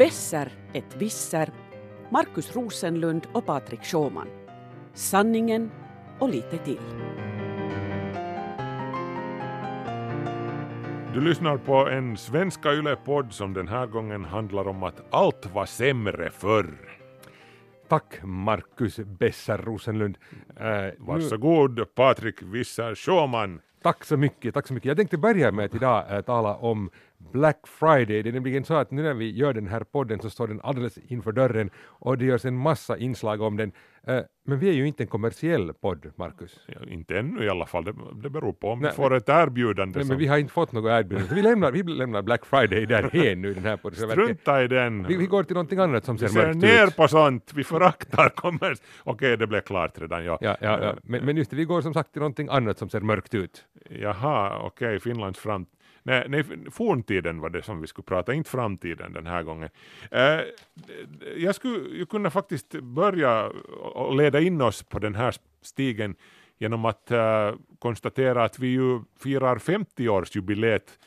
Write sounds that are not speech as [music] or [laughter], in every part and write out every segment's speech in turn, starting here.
Besser ett visser, Markus Rosenlund och Patrik Sjåman. Sanningen och lite till. Du lyssnar på en Svenska Yle-podd som den här gången handlar om att allt var sämre förr. Tack Markus Besser Rosenlund. Äh, Varsågod Patrik Visser Sjåman. Tack så mycket, tack så mycket. Jag tänkte börja med att idag äh, tala om Black Friday. Det är nämligen så att nu när vi gör den här podden så står den alldeles inför dörren och det görs en massa inslag om den. Uh, men vi är ju inte en kommersiell podd, Markus. Ja, inte ännu i alla fall, det, det beror på om nej, vi får ett erbjudande. Nej, som... men vi har inte fått något erbjudande. Vi lämnar, vi lämnar Black Friday därhen nu den här podden. Strunta i den. Vi, vi, går till någonting annat som ser, ser mörkt ner ut. på sånt, vi föraktar kommers. Okej, okay, det blev klart redan. Ja. Ja, ja, ja. Men, men just det, vi går som sagt till någonting annat som ser mörkt ut. Jaha, okej, okay, Finlands framtid. Nej, nej, forntiden var det som vi skulle prata, inte framtiden den här gången. Eh, jag skulle kunna faktiskt börja och leda in oss på den här stigen genom att eh, konstatera att vi ju firar 50-årsjubileet,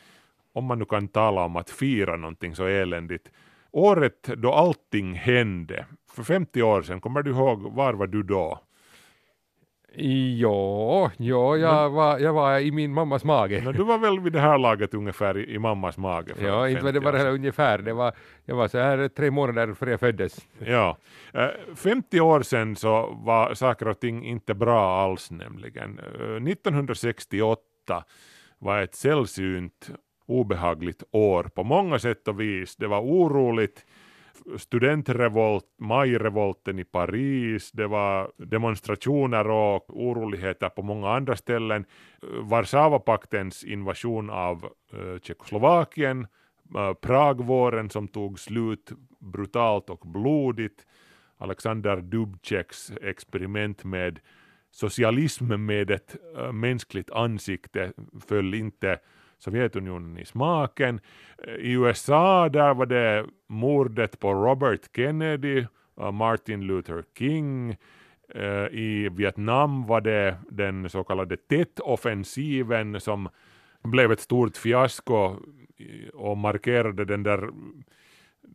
om man nu kan tala om att fira någonting så eländigt. Året då allting hände, för 50 år sedan, kommer du ihåg, var var du då? Ja, ja jag, var, jag var i min mammas mage. Men du var väl vid det här laget ungefär i, i mammas mage? Ja, inte var det bara ungefär. Det var, jag var så här tre månader före jag föddes. Ja, 50 eh, år sedan så var saker och ting inte bra alls nämligen. 1968 eh, var ett sällsynt obehagligt år på många sätt och vis. Det var oroligt studentrevolt, majrevolten i Paris, det var demonstrationer och oroligheter på många andra ställen. Warszawapaktens invasion av eh, Tjeckoslovakien, eh, Pragvåren som tog slut brutalt och blodigt, Alexander Dubčeks experiment med socialism med ett eh, mänskligt ansikte föll inte Sovjetunionen i smaken. I USA där var det mordet på Robert Kennedy, Martin Luther King. Eh, I Vietnam var det den så kallade Tet-offensiven som blev ett stort fiasko och markerade den där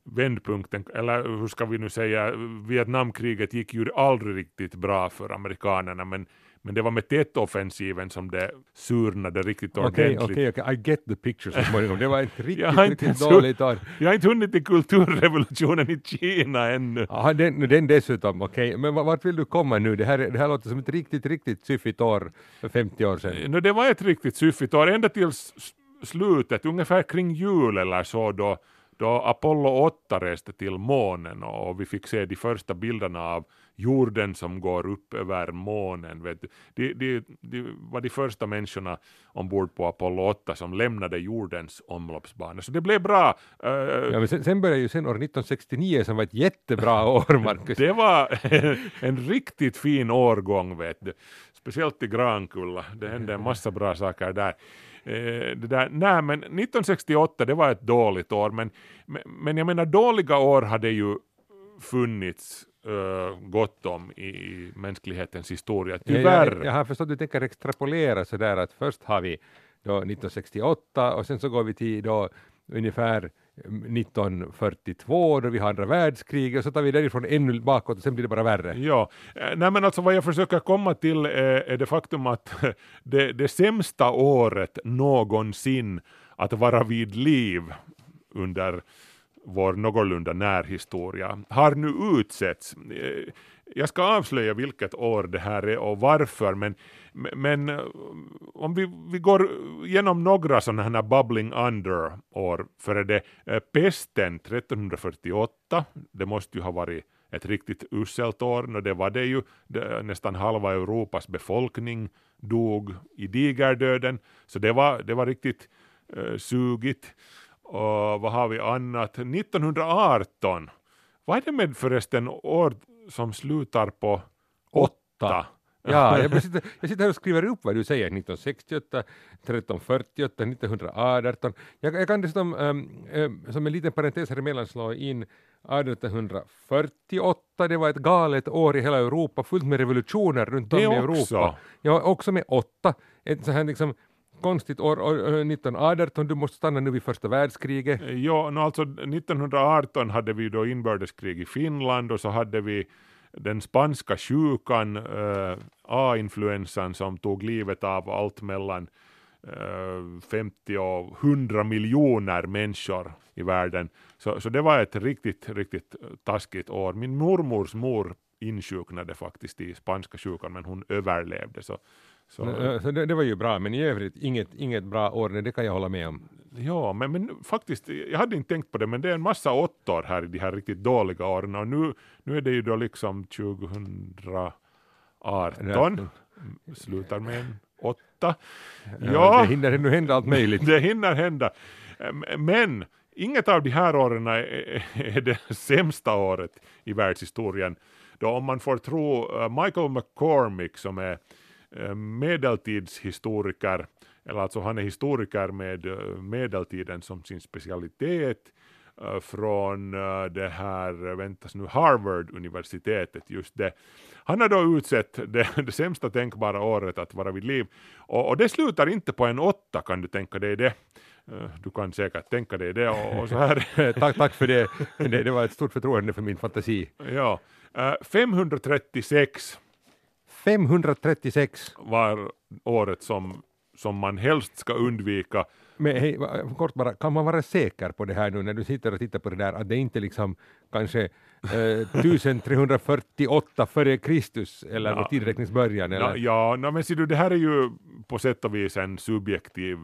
vändpunkten, eller hur ska vi nu säga, Vietnamkriget gick ju aldrig riktigt bra för amerikanerna men men det var med Tet-offensiven som det surnade riktigt ordentligt. Okej, okay, okay, okay, I get the picture så småningom. Det var ett riktigt, riktigt dåligt år. Jag har inte hunnit till kulturrevolutionen i Kina ännu. Ja, den, den dessutom, okej. Men vart vill du komma nu? Det här, det här låter som ett riktigt, riktigt syffigt år för 50 år sedan. No, det var ett riktigt syffigt år, ända till slutet, ungefär kring jul eller så då då Apollo 8 reste till månen och vi fick se de första bilderna av jorden som går upp över månen. Vet du. De, de, de var de första människorna ombord på Apollo 8 som lämnade jordens omloppsbana. Så det blev bra. Uh, ja, men sen, sen började ju sen år 1969 som var ett jättebra [laughs] år, Marcus. det var en riktigt fin årgång, vet du. Speciellt i Grankulla. Det hände en massa bra saker där. Eh, det där, nej men 1968 det var ett dåligt år men, men jag menar dåliga år hade ju funnits uh, gott om i, i mänsklighetens historia, tyvärr. Jag, jag, jag har förstått att du tänker extrapolera sådär att först har vi då 1968 och sen så går vi till då ungefär 1942 då vi har andra världskriget och så tar vi därifrån ännu bakåt och sen blir det bara värre. Ja, eh, nej men alltså vad jag försöker komma till eh, är det faktum att [laughs] det, det sämsta året någonsin att vara vid liv under vår någorlunda närhistoria har nu utsetts. Eh, jag ska avslöja vilket år det här är och varför, men, men eh, om vi, vi går igenom några sådana här bubbling under år, för är det eh, pesten 1348, det måste ju ha varit ett riktigt uselt år, och det var det ju, nästan halva Europas befolkning dog i digerdöden, så det var, det var riktigt eh, sugigt. Och vad har vi annat? 1918, vad är det med förresten år som slutar på åtta. Ja, jag sitter, jag sitter här och skriver upp vad du säger, 1968, 1348, 1918. Jag, jag kan dessutom um, um, som en liten parentes här emellan slå in 1848, det var ett galet år i hela Europa, fullt med revolutioner runt om i Europa. Också. Ja, också med åtta. Ett så här liksom konstigt år, år, eh, 1918, du måste stanna nu vid första världskriget. Eh, ja, no, alltså 1918 hade vi då inbördeskrig i Finland och så hade vi den spanska sjukan, äh, A-influensan som tog livet av allt mellan äh, 50 och 100 miljoner människor i världen. Så, så det var ett riktigt, riktigt taskigt år. Min mormors mor insjuknade faktiskt i spanska sjukan men hon överlevde. Så, så, så det, det, var ju bra, men i övrigt inget, inget bra år, det kan jag hålla med om. Ja, men, men faktiskt, jag hade inte tänkt på det, men det är en massa åttor här i de här riktigt dåliga åren och nu, nu är det ju då liksom 2018, slutar med en åtta. Ja, ja, det hinner ännu hända allt möjligt. [laughs] det hinner hända. Men inget av de här åren är, det sämsta året i världshistorien. Då om man får tro eh, Michael McCormick som är eh, medeltidshistoriker, eller alltså han är historiker med eh, medeltiden som sin specialitet från det här, väntas nu, Harvard-universitetet, just det. Han har då utsett det, [laughs] det sämsta tänkbara året att vara vid liv, och, och, det slutar inte på en åtta, kan du tänka dig det? Du kan säkert tänka dig det. Och, och så här. [laughs] tack, tack för det. det. det. var ett stort förtroende för min fantasi. Ja, 536 536 var året som, som man helst ska undvika. Men hej, kort bara, kan man vara säker på det här nu när du sitter och tittar på det där, att det inte liksom kanske eh, 1348 före Kristus eller ja. tideräknings början? Eller? Ja, ja men ser du, det här är ju på sätt och vis en subjektiv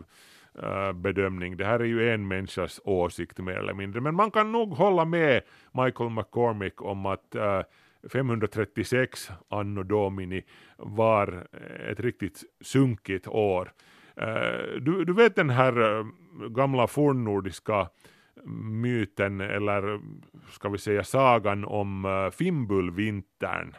uh, bedömning. Det här är ju en människas åsikt mer eller mindre, men man kan nog hålla med Michael McCormick om att uh, 536 anno domini var eh, ett riktigt sunkigt år. Eh, du, du vet den här eh, gamla fornnordiska myten eller ska vi säga sagan om Fimbulvintern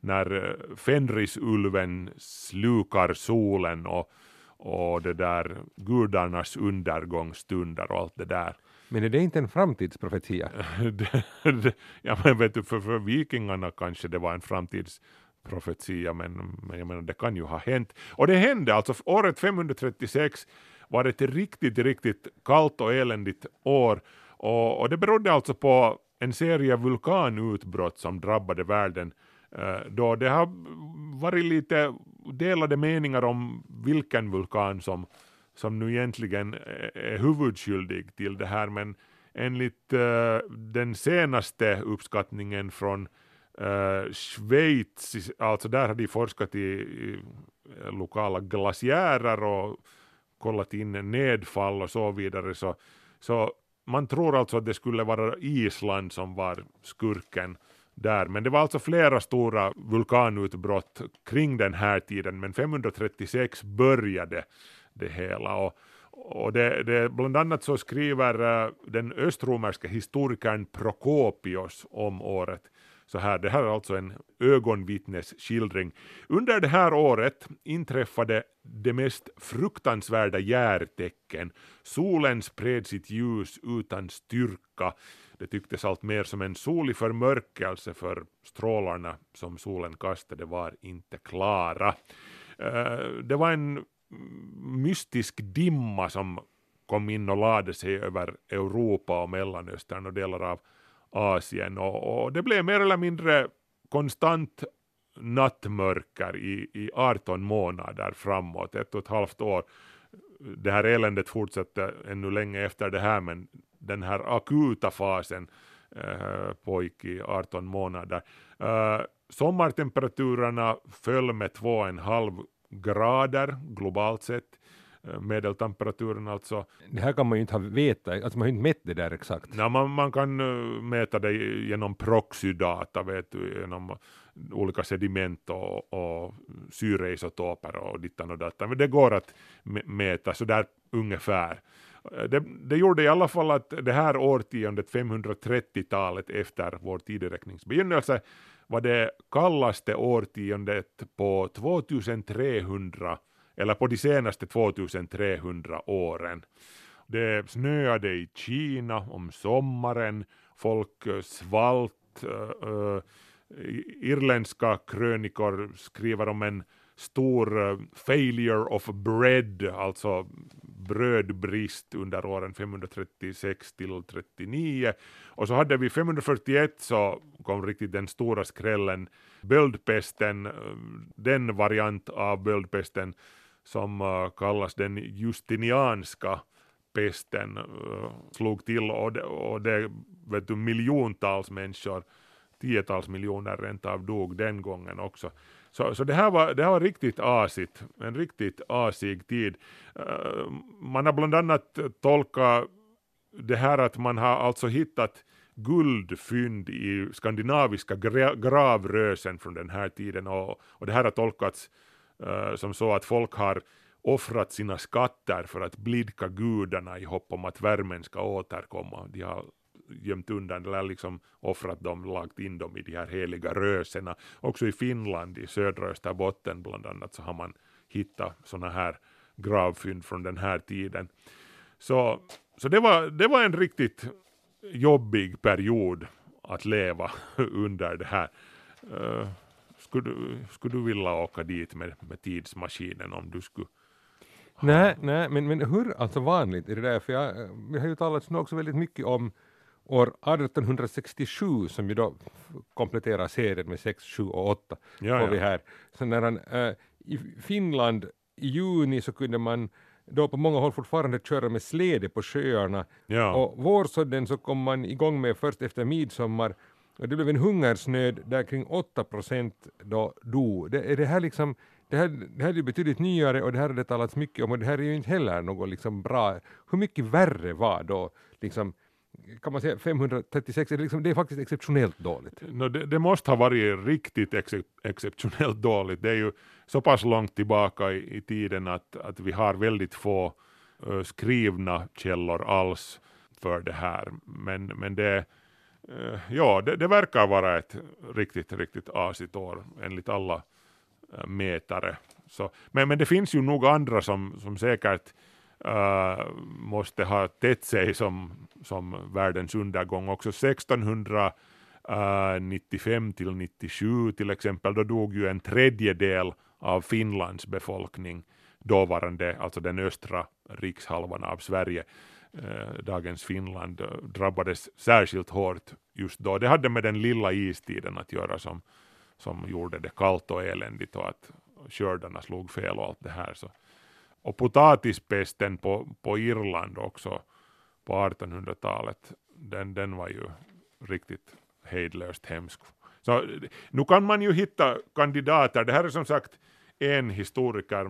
när Fenrisulven slukar solen och och det där gudarnas undergångsstunder och allt det där. Men är det inte en framtidsprofetia? [laughs] ja men vet du, för, för vikingarna kanske det var en framtidsprofetia men, men jag menar det kan ju ha hänt. Och det hände alltså, året 536 var ett riktigt, riktigt kallt och eländigt år och, och det berodde alltså på en serie vulkanutbrott som drabbade världen eh, då det har varit lite delade meningar om vilken vulkan som, som nu egentligen är huvudskyldig till det här, men enligt uh, den senaste uppskattningen från uh, Schweiz, alltså där har de forskat i, i lokala glaciärer och kollat in nedfall och så vidare, så, så man tror alltså att det skulle vara Island som var skurken där. Men det var alltså flera stora vulkanutbrott kring den här tiden, men 536 började det hela. Och, och det, det, bland annat så skriver eh, den östromerske historikern Prokopios om året så här, det här är alltså en ögonvittnesskildring. Under det här året inträffade det mest fruktansvärda järtecken. Solen spred sitt ljus utan styrka. Det tycktes allt mer som en solig förmörkelse för strålarna som solen kastade var inte klara. Eh, det var en mystisk dimma som kom in och lade sig över Europa och Mellanöstern och delar av Asien och, och det blev mer eller mindre konstant nattmörker i, i 18 månader framåt, ett och ett halvt år. Det här eländet fortsatte ännu länge efter det här men den här akuta fasen eh, pågick i 18 månader. Eh, sommartemperaturerna föll med 2,5 grader globalt sett. Eh, medeltemperaturen alltså. Det här kan man ju inte ha veta, alltså man har ju inte mätt det där exakt. Ja, man, man kan mäta det genom proxydata, vet du, genom olika sediment och, och syreisotoper och dittan och datan. Men det går att mäta sådär ungefär. Eh, det, det, gjorde i alla fall att det här årtiondet, 530-talet efter vår tideräknings begynnelse, var det kallaste årtiondet på 2300 eller på de senaste 2300 åren. Det snöade i Kina om sommaren, folk eh, svalt, eh, eh, irländska krönikor skriver om en stor failure of bread, alltså brödbrist under åren 536 till 39. Och så hade vi 541 så kom riktigt den stora skrällen, böldpesten, eh, den variant av böldpesten som eh, kallas den justinianska pesten eh, slog till och det, och det vet du, miljontals människor, tiotals miljoner rent av dog den gången också. Så, så det, här var, det här var riktigt asigt, en riktigt asig tid. Man har bland annat tolkat det här att man har alltså hittat guldfynd i skandinaviska gravrösen från den här tiden och, och det här har tolkats uh, som så att folk har offrat sina skatter för att blidka gudarna i hopp om att värmen ska återkomma. De har gömt undan eller liksom offrat dem, lagt in dem i de här heliga rösena. Också i Finland, i södra Österbotten bland annat, så har man hittat sådana här gravfynd från den här tiden. Så, så det, var, det var en riktigt jobbig period att leva [laughs] under det här. Uh, skulle, skulle du vilja åka dit med, med tidsmaskinen om du skulle Nej, nej men, men hur alltså vanligt är det där? För jag, vi har ju talat nu också väldigt mycket om år 1867 som ju då kompletterar serien med 6, 7 och 8. Ja, ja. vi här. Så när han, äh, I Finland i juni så kunde man då på många håll fortfarande köra med släde på sjöarna Ja. och vårsådden så kom man igång med först efter midsommar och det blev en hungersnöd där kring 8 procent då dog. Det, är det här liksom det här, det här är ju betydligt nyare och det här har det talats mycket om och det här är ju inte heller något liksom bra. Hur mycket värre var då liksom kan man säga 536, är det, liksom, det är faktiskt exceptionellt dåligt. No, det, det måste ha varit riktigt ex exceptionellt dåligt. Det är ju så pass långt tillbaka i, i tiden att, att vi har väldigt få uh, skrivna källor alls för det här. Men, men det, uh, ja, det, det verkar vara ett riktigt, riktigt asigt år enligt alla uh, mätare. Så, men, men det finns ju nog andra som, som säkert uh, måste ha tett sig som, som världens undergång också. 1695 eh, till 97 till exempel, då dog ju en tredjedel av Finlands befolkning, dåvarande, alltså den östra rikshalvan av Sverige, eh, dagens Finland, drabbades särskilt hårt just då. Det hade med den lilla istiden att göra som, som gjorde det kallt och eländigt och att skördarna slog fel och allt det här. Så och potatispesten på, på Irland också på 1800-talet, den, den var ju riktigt hejdlöst hemsk. Så nu kan man ju hitta kandidater, det här är som sagt en historiker,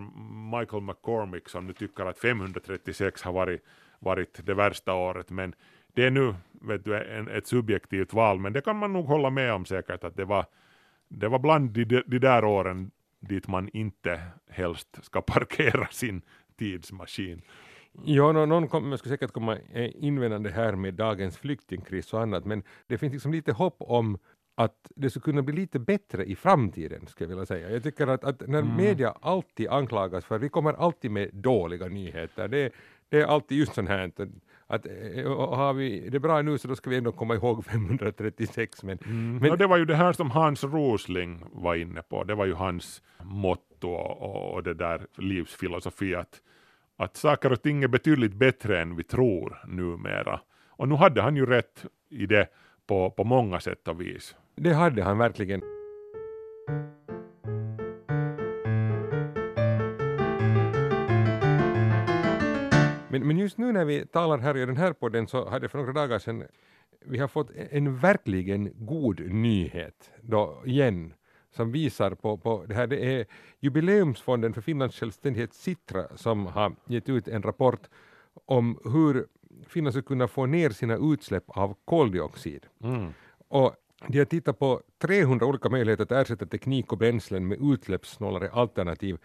Michael McCormick, som nu tycker att 536 har varit, varit det värsta året, men det är nu vet du, en, ett subjektivt val, men det kan man nog hålla med om säkert att det var, det var bland de, de där åren dit man inte helst ska parkera [laughs] sin tidsmaskin. Ja, no, någon kommer skulle säkert komma eh, invändande här med dagens flyktingkris och annat, men det finns liksom lite hopp om att det skulle kunna bli lite bättre i framtiden, skulle jag vilja säga. Jag tycker att, att när Mm. media alltid anklagas för, vi kommer alltid med dåliga nyheter, det, det är alltid just sånt här, att, eh, har vi det bra nu så då ska vi ändå komma ihåg [laughs] 536, men, Mm. men och det var ju det här som Hans Rosling var inne på, det var ju hans motto och, och det där livsfilosofi att, att saker och ting är betydligt bättre än vi tror numera. Och nu hade han ju rätt i det på, på många sätt och vis. det hade han verkligen. Men, men just nu när vi talar här i den här podden så hade för några dagar sedan vi har fått en verkligen god nyhet då igen som visar på, på det här. Det är jubileumsfonden för Finlands självständighet Sitra som har gett ut en rapport om hur Finland ska kunna få ner sina utsläpp av koldioxid. Mm. Och de har tittat på 300 olika möjligheter att ersätta teknik och bränslen med utsläppssnålare alternativ.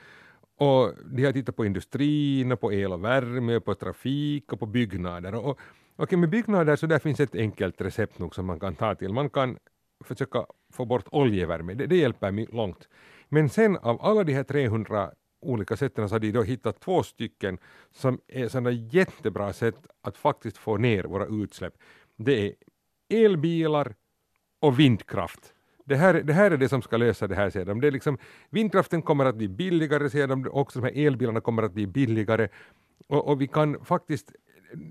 Och de har tittat på industrin, och på el och värme, och på trafik och på byggnader. Och, okej, med byggnader så där finns ett enkelt recept nog som man kan ta till. Man kan försöka få bort oljevärme, det, det hjälper mig långt. Men sen av alla de här 300 olika sätten så har de då hittat två stycken som är sådana jättebra sätt att faktiskt få ner våra utsläpp. Det är elbilar och vindkraft. Det här, det här är det som ska lösa det här, säger de. Det är liksom, vindkraften kommer att bli billigare, säger de, också de här elbilarna kommer att bli billigare. Och, och vi kan faktiskt,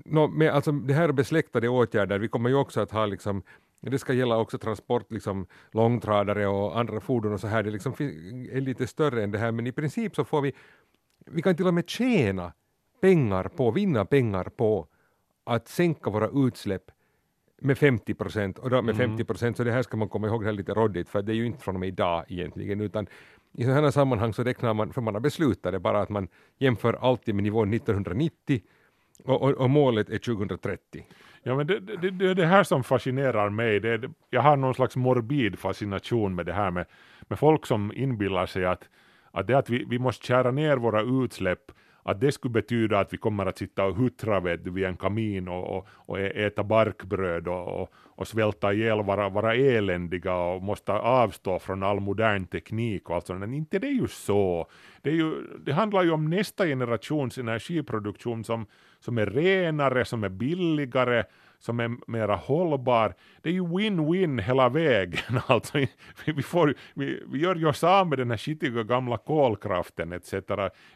no, med alltså det här besläktade åtgärder, vi kommer ju också att ha liksom det ska gälla också transport, liksom långtradare och andra fordon och så här, det liksom är lite större än det här, men i princip så får vi, vi kan till och med tjäna pengar på, vinna pengar på att sänka våra utsläpp med 50 procent, och då med mm. 50 procent, så det här ska man komma ihåg, det här lite råddigt, för det är ju inte från och med idag egentligen, utan i sådana här sammanhang så räknar man, för man har beslutat det bara att man jämför alltid med nivån 1990 och, och, och målet är 2030. Ja, men det, det, det är det här som fascinerar mig. Det, jag har någon slags morbid fascination med det här med, med folk som inbillar sig att, att det att vi, vi måste kära ner våra utsläpp att det skulle betyda att vi kommer att sitta och huttra vid, vid en kamin och, och, och äta barkbröd och, och, och svälta ihjäl, vara, vara eländiga och måste avstå från all modern teknik och allt sånt. Men inte det är ju så. Det, är ju, det handlar ju om nästa generations energiproduktion som, som är renare, som är billigare, som är mera hållbar. Det är ju win-win hela vägen. [laughs] Alltså, vi, får, vi, vi gör ju oss av med den här skitiga gamla kolkraften etc.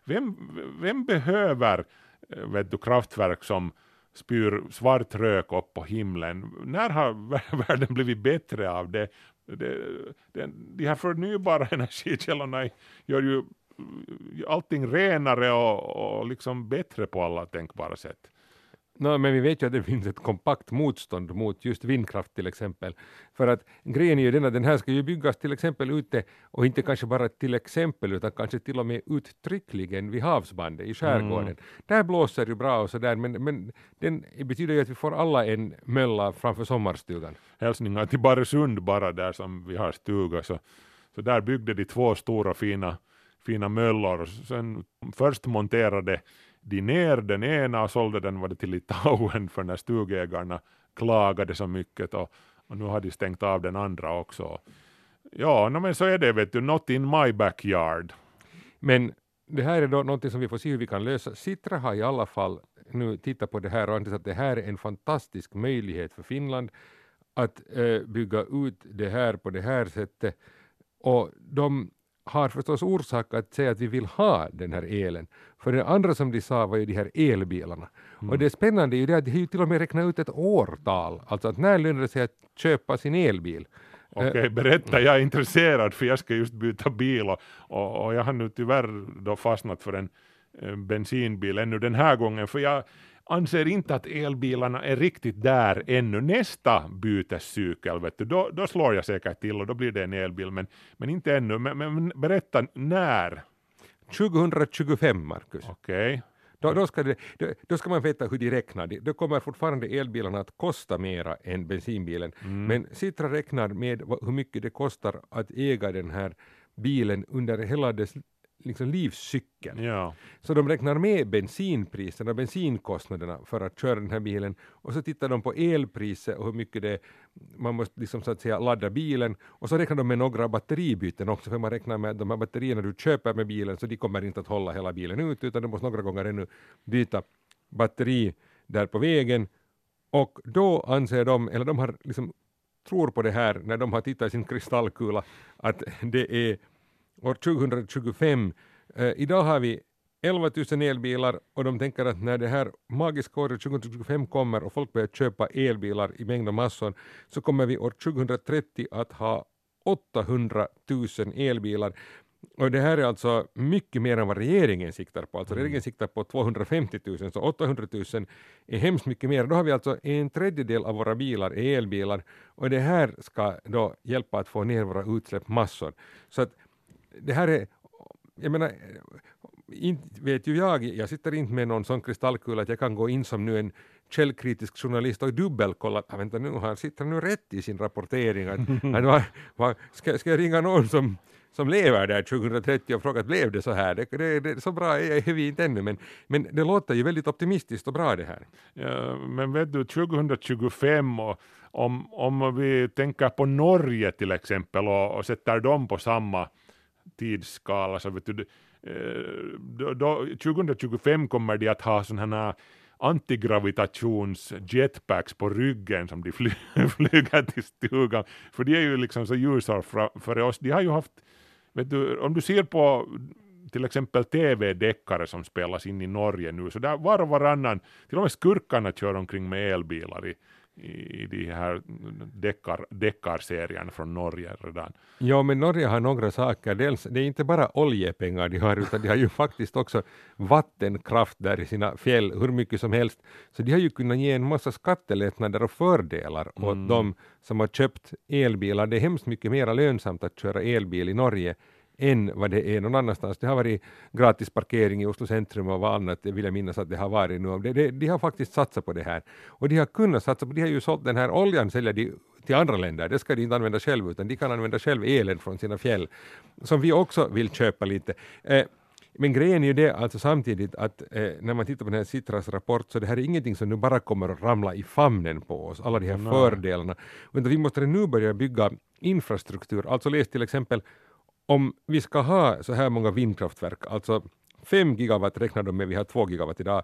Vem, vem behöver eh, vet du, kraftverk som spyr svart rök upp på himlen? När har [laughs] världen blivit bättre av det? det, det de här förnybara [laughs] energikällorna gör ju allting renare och, och liksom bättre på alla tänkbara sätt. No, men vi vet ju att det finns ett kompakt motstånd mot just vindkraft till exempel. För att grejen är ju den att den här ska ju byggas till exempel ute och inte kanske bara till exempel utan kanske till och med uttryckligen vid havsbandet i skärgården. Mm. Där blåser det bra och sådär men, men den betyder ju att vi får alla en mölla framför sommarstugan. Hälsningar till Baresund bara där som vi har stuga så, så där byggde de två stora fina, fina möllor. Sen först monterade de ner den ena och sålde den var det till Litauen för när stugägarna klagade så mycket och, och nu har de stängt av den andra också. Ja, no, men så är det vet du, not in my backyard. Men det här är då någonting som vi får se hur vi kan lösa. Sitra har i alla fall nu tittat på det här och ansett att det här är en fantastisk möjlighet för Finland att äh, bygga ut det här på det här sättet. Och de har förstås orsak att säga att vi vill ha den här elen. För det andra som de sa var ju de här elbilarna. Mm. Och det spännande är ju det att de har ju till och med räknat ut ett årtal, alltså att när lönar det sig att köpa sin elbil. Okej, okay, berätta, jag är intresserad för jag ska just byta bil och, och, och jag har nu tyvärr då fastnat för en, en bensinbil ännu den här gången för jag anser inte att elbilarna är riktigt där ännu. Nästa bytescykel, vet du, då, då slår jag säkert till och då blir det en elbil, men, men inte ännu. Men, men berätta, när? 2025, Marcus. Okej. Okay. Då, då, ska det, då, då, ska man veta hur de räknar. Då kommer fortfarande elbilarna att kosta mera än bensinbilen. Mm. Men Citra räknar med hur mycket det kostar att äga den här bilen under hela dess liksom livscykeln. Ja. Så de räknar med bensinpriserna, bensinkostnaderna för att köra den här bilen och så tittar de på elpriset och hur mycket det man måste liksom så att säga ladda bilen och så räknar de med några batteribyten också för man räknar med att de här batterierna du köper med bilen så de kommer inte att hålla hela bilen ut utan du måste några gånger ännu byta batteri där på vägen och då anser de, eller de har liksom tror på det här när de har tittat i sin kristallkula att det är år 2025. Eh, idag har vi 11 000 elbilar och de tänker att när det här magiska året 2025 kommer och folk börjar köpa elbilar i mängd och massor så kommer vi år 2030 att ha 800 000 elbilar. Och det här är alltså mycket mer än vad regeringen siktar på. Alltså mm. regeringen siktar på 250 000, så 800 000 är hemskt mycket mer. Då har vi alltså en tredjedel av våra bilar är elbilar och det här ska då hjälpa att få ner våra utsläpp massor. Så att det här är, jag menar, inte vet ju jag, jag sitter inte med någon sån kristallkula att jag kan gå in som nu en källkritisk journalist och dubbelkolla ah, vänta nu, han sitter nu rätt i sin rapportering. Att, [laughs] att, va, va, ska, ska jag ringa någon som, som lever där 2030 och fråga blev det så här? Det, det, det, så bra är vi inte ännu men, men det låter ju väldigt optimistiskt och bra det här. Ja, men vet du 2025 och om, om vi tänker på Norge till exempel och, och sätter dem på samma tidsskala så vet du, eh, då, då, 2025 kommer de att ha sådana här antigravitations jetpacks på ryggen som de fly, [laughs] flyger till stugan. För de är ju liksom så ljusar för oss. De har ju haft, vet du, om du ser på till exempel tv-deckare som spelas in i Norge nu, så där var och varannan, till och med skurkarna kör omkring med elbilar i, i de här deckar, deckarserien från Norge redan. Ja, men Norge har några saker. Dels, det är inte bara oljepengar de har, utan de har ju faktiskt också vattenkraft där i sina fjäll, hur mycket som helst. Så de har ju kunnat ge en massa skattelättnader och fördelar mm. åt de som har köpt elbilar. Det är hemskt mycket mer lönsamt att köra elbil i Norge än vad det är någon annanstans. Det har varit gratis parkering i Oslo centrum och vad annat, det vill jag minnas att det har varit nu. Det, det, de har faktiskt satsat på det här. Och de har kunnat satsa på, de har ju sålt den här oljan, säljer de till andra länder, det ska de inte använda själv, utan de kan använda själv elen från sina fjäll, som vi också vill köpa lite. Eh, men grejen är ju det alltså samtidigt att eh, när man tittar på den här Citras rapport så det här är ingenting som nu bara kommer att ramla i famnen på oss, alla de här Nej. fördelarna. Utan vi måste nu börja bygga infrastruktur, alltså läs till exempel om vi ska ha så här många vindkraftverk, alltså 5 gigawatt räknar de med, vi har 2 gigawatt idag.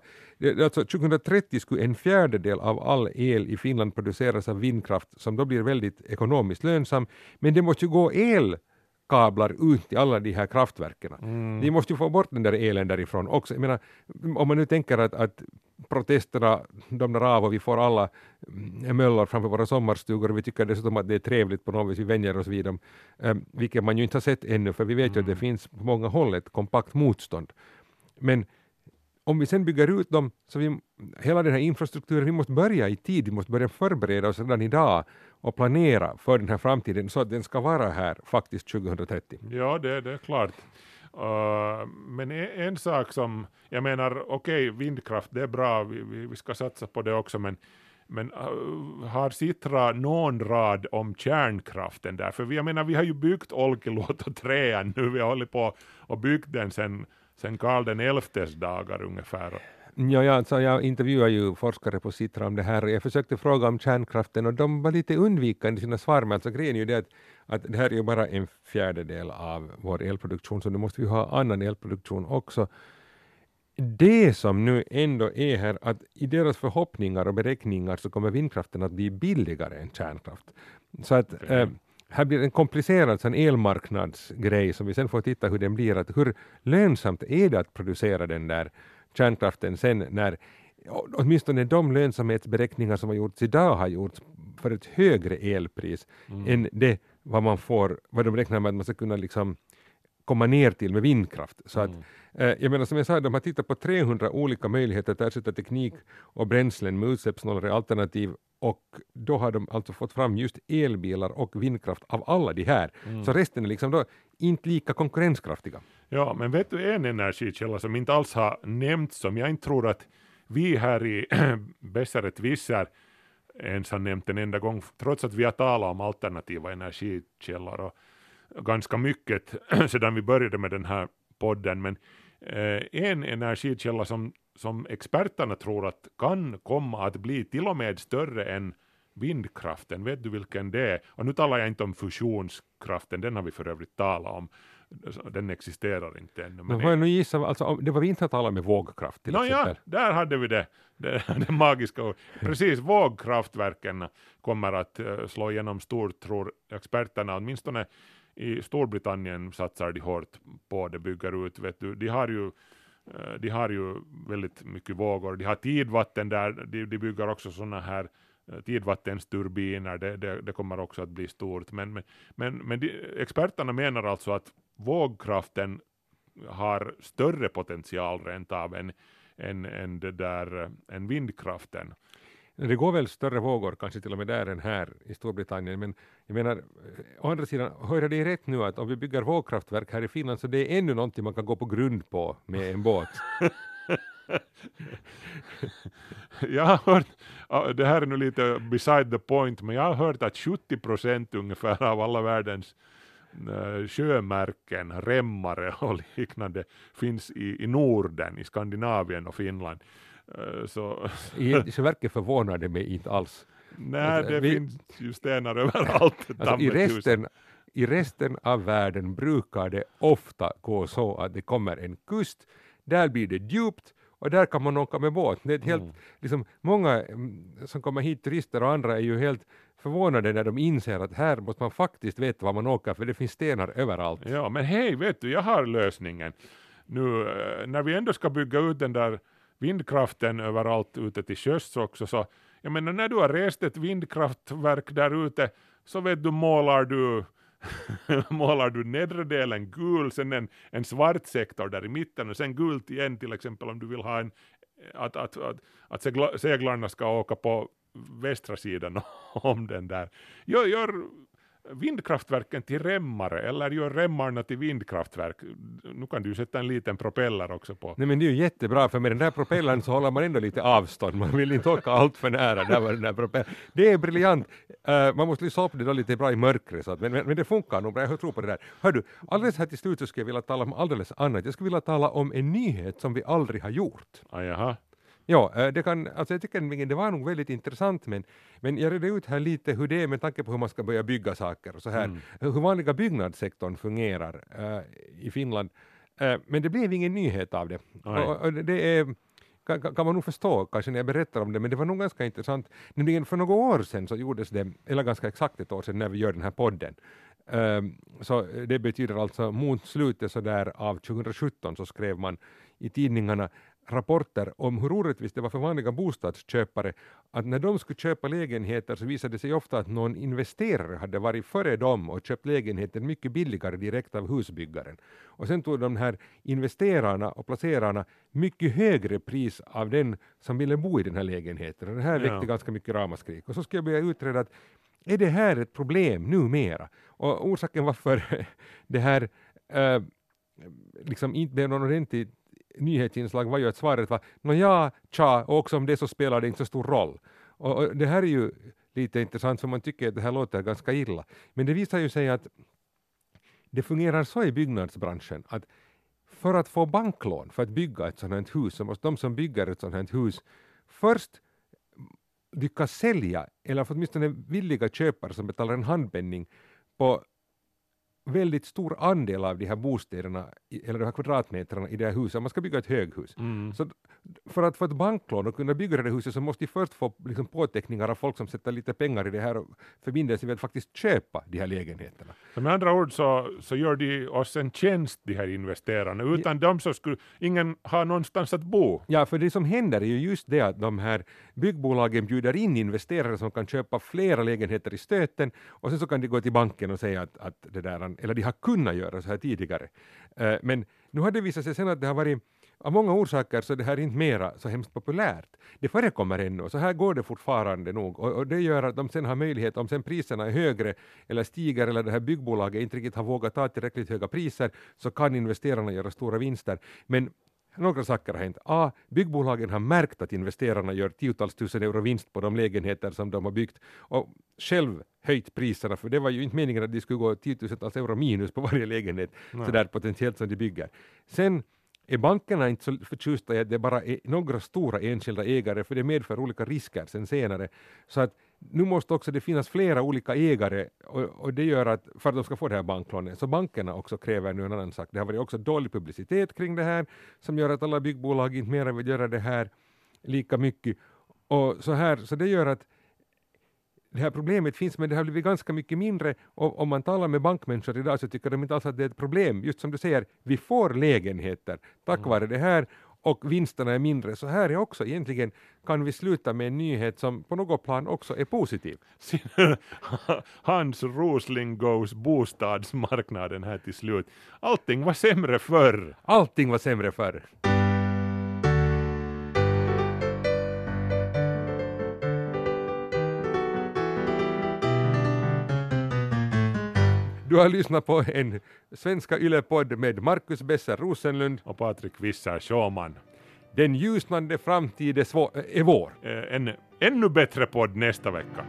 Alltså 2030 skulle en fjärdedel av all el i Finland produceras av vindkraft som då blir väldigt ekonomiskt lönsam. Men det måste ju gå el kablar ut till alla de här kraftverken. Mm. Vi måste ju få bort den där elen därifrån också. Jag menar, om man nu tänker att, att protesterna domnar av och vi får alla mm, möllor framför våra sommarstugor och vi tycker dessutom att det är trevligt på något vis, vi vänjer oss vid dem, um, vilket man ju inte har sett ännu för vi vet ju att det mm. finns på många håll ett kompakt motstånd. Men om vi sen bygger ut dem, så vi, hela den här infrastrukturen, vi måste börja i tid, vi måste börja förbereda oss redan idag och planera för den här framtiden så att den ska vara här faktiskt 2030. Ja, det, det är klart. Uh, men en, en, sak som, jag menar, okej, okay, vindkraft, det är bra, vi, vi, vi, ska satsa på det också, men men uh, har Sitra någon rad om kärnkraften där? För vi, jag menar, vi har ju byggt Olkiluoto 3 nu, vi har hållit på och byggt den sen, sen Karl den XIs dagar ungefär. Ja, ja, alltså jag intervjuar ju forskare på Citra om det här och jag försökte fråga om kärnkraften och de var lite undvikande i sina svar, men alltså grejen är ju det att, att det här är ju bara en fjärdedel av vår elproduktion, så nu måste vi ha annan elproduktion också. Det som nu ändå är här, att i deras förhoppningar och beräkningar så kommer vindkraften att bli billigare än kärnkraft. Så att äh, här blir en komplicerad sån elmarknadsgrej som vi sen får titta hur den blir. Att hur lönsamt är det att producera den där kärnkraften sen när åtminstone de lönsamhetsberäkningar som har gjorts idag har gjorts för ett högre elpris mm. än det vad man får, vad de räknar med att man ska kunna liksom komma ner till med vindkraft. Så mm. att, eh, jag menar som jag sa, de har tittat på 300 olika möjligheter att ersätta teknik och bränslen med utsläppsnollare alternativ och då har de alltså fått fram just elbilar och vindkraft av alla de här. Mm. Så resten är liksom då inte lika konkurrenskraftiga. Ja, men vet du en energikälla som inte alls har nämnts, som jag inte tror att vi här i [clears throat] Besseret Visser ens har nämnt en enda gång, trots att vi har talat om alternativa energikällor och ganska mycket [clears throat] sedan vi började med den här podden, men eh, en energikälla som, som experterna tror att kan komma att bli till och med större än vindkraften, vet du vilken det är? Och nu talar jag inte om fusionskraften, den har vi för övrigt talat om, den existerar inte ännu. Men får jag nu gissa, alltså, det var vi inte har talat med vågkraft till no, exempel? Ja, där hade vi det, det, det magiska ordet. [laughs] Precis, vågkraftverken kommer att uh, slå igenom stort tror experterna, åtminstone i Storbritannien satsar de hårt på det, bygger ut, vet du, de har ju uh, de har ju väldigt mycket vågor, de har tidvatten där, de, de bygger också sådana här Eh, tidvattensturbiner, det, det, det, kommer också att bli stort. Men, men, men, men de, experterna menar alltså att vågkraften har större potential rent av än, än, än, där, än vindkraften. Det går väl större vågor kanske till och med där än här i Storbritannien, men jag menar, å andra sidan, hör jag dig rätt nu att om vi bygger vågkraftverk här i Finland så det är ännu någonting man kan gå på grund på med en båt? [laughs] [laughs] jag har hört, det här är nu lite beside the point, men jag har hört att 70 procent ungefär av alla världens uh, sjömärken, remmare och [laughs] liknande finns i, i Norden, i Skandinavien och Finland. Uh, så [laughs] verket förvånar det mig inte alls. Nej, alltså, det vi, finns ju stenar överallt. Alltså, i, resten, I resten av världen brukar det ofta gå så att det kommer en kust, där blir det djupt och där kan man åka med båt. Det är helt, Mm. liksom, många mm, som kommer hit, turister och andra, är ju helt förvånade när de inser att här måste man faktiskt veta var man åker, för det finns stenar överallt. Ja, men hej, vet du, jag har lösningen. Nu eh, när vi ändå ska bygga ut den där vindkraften överallt ute till sjöss också, så jag menar när du har rest ett vindkraftverk där ute, så vet du målar du [laughs] målar du nedre delen gul, sen en, en svart sektor där i mitten och sen gult igen till exempel om du vill ha en, att, att, att, att segla, seglarna ska åka på västra sidan [laughs] om den där. Gör, gör vindkraftverken till remmare eller gör remmarna till vindkraftverk. Nu kan du ju sätta en liten propeller också på. Nej men det är ju jättebra, för med den där propellern så håller man ändå lite avstånd, man vill inte åka allt för nära där var den där propellern. Det är briljant, Eh, man måste lyssna upp det då lite bra i mörkret, så att, men, men, men det funkar nog bra, jag tror på det där. Hör du, alldeles här till slut så skulle jag vilja tala om alldeles annat, jag skulle vilja tala om en nyhet som vi aldrig har gjort. Ah, jaha. Ja, eh, det, kan, alltså jag tycker det var nog väldigt intressant, men, men jag redde ut här lite hur det är med tanke på hur man ska börja bygga saker och så här, hur vanliga byggnadssektorn fungerar eh, i Finland. Eh, men det blev ingen nyhet av det. Och, och det är, kan, kan man nog förstå kanske när jag berättar om det, men det var nog ganska intressant. Nämligen för några år sedan så gjordes det, eller ganska exakt ett år sedan när vi gör den här podden, Ehm, så det betyder alltså mot slutet så där av 2017 så skrev man i tidningarna rapporter om hur orättvist det var för vanliga bostadsköpare att när de skulle köpa lägenheter så visade det sig ofta att någon investerare hade varit före dem och köpt lägenheten mycket billigare direkt av husbyggaren. Och sen tog de här investerarna och placerarna mycket högre pris av den som ville bo i den här lägenheten. Och det här Ja. väckte ganska mycket ramaskrik. Och så ska jag börja utreda att är det här ett problem numera? Och orsaken varför [laughs] det här eh, liksom inte blev någon ordentlig nyhetsinslag var ju att svaret var nåja, tja, och också om det så spelar det inte så stor roll. Och, och det här är ju lite intressant för man tycker att det här låter ganska illa. Men det visar ju sig att det fungerar så i byggnadsbranschen att för att få banklån för att bygga ett sådant här hus så måste de som bygger ett sådant här hus först lyckas sälja, eller åtminstone villiga köpare som betalar en handpenning på väldigt stor andel av de här bostäderna, eller de här kvadratmetrarna i det här huset, om man ska bygga ett höghus. Mm. Så för att få ett banklån och kunna bygga det här huset så måste de först få liksom, påteckningar av folk som sätter lite pengar i det här och förbinder sig vid att faktiskt köpa de här lägenheterna. Så med andra ord så, så gör de oss en tjänst, de här investerarna. Utan dem så skulle ingen ha någonstans att bo. Ja, för det som händer är ju just det att de här byggbolagen bjuder in investerare som kan köpa flera lägenheter i stöten och sen så kan de gå till banken och säga att, att det där, eller de har kunnat göra så här tidigare. Eh, men nu har det visat sig sen att det har varit av många orsaker så är det här inte mera så hemskt populärt. Det förekommer ännu, så här går det fortfarande nog. Och, och det gör att de sen har möjlighet, om sen priserna är högre eller stiger eller det här byggbolaget inte riktigt har vågat ta tillräckligt höga priser, så kan investerarna göra stora vinster. Men några saker har hänt. A. Byggbolagen har märkt att investerarna gör tiotals tusen euro vinst på de lägenheter som de har byggt och själv höjt priserna, för det var ju inte meningen att de skulle gå tiotusentals euro minus på varje lägenhet, sådär potentiellt som de bygger. Sen är bankerna inte så förtjusta i att det bara är några stora enskilda ägare, för det medför olika risker sen senare. Så att nu måste också det finnas flera olika ägare och, och det gör att för att de ska få det här banklånet, så bankerna också kräver nu en annan sak. Det har varit också dålig publicitet kring det här som gör att alla byggbolag inte mera vill göra det här lika mycket. Och så här, så det gör att det här problemet finns, men det har blivit ganska mycket mindre. Och om man talar med bankmänniskor idag så tycker de inte alls att det är ett problem. Just som du säger, vi får lägenheter tack vare det här och vinsterna är mindre. Så här är också egentligen kan vi sluta med en nyhet som på något plan också är positiv. [laughs] Hans Rosling goes bostadsmarknaden här till slut. Allting var sämre förr. Allting var sämre förr. Du har lyssnat på en Svenska Yle-podd med Marcus Besser Rosenlund. Och Patrik Wisser Schauman. Den ljusnande framtid är, svår, är vår. Eh, En ännu bättre podd nästa vecka.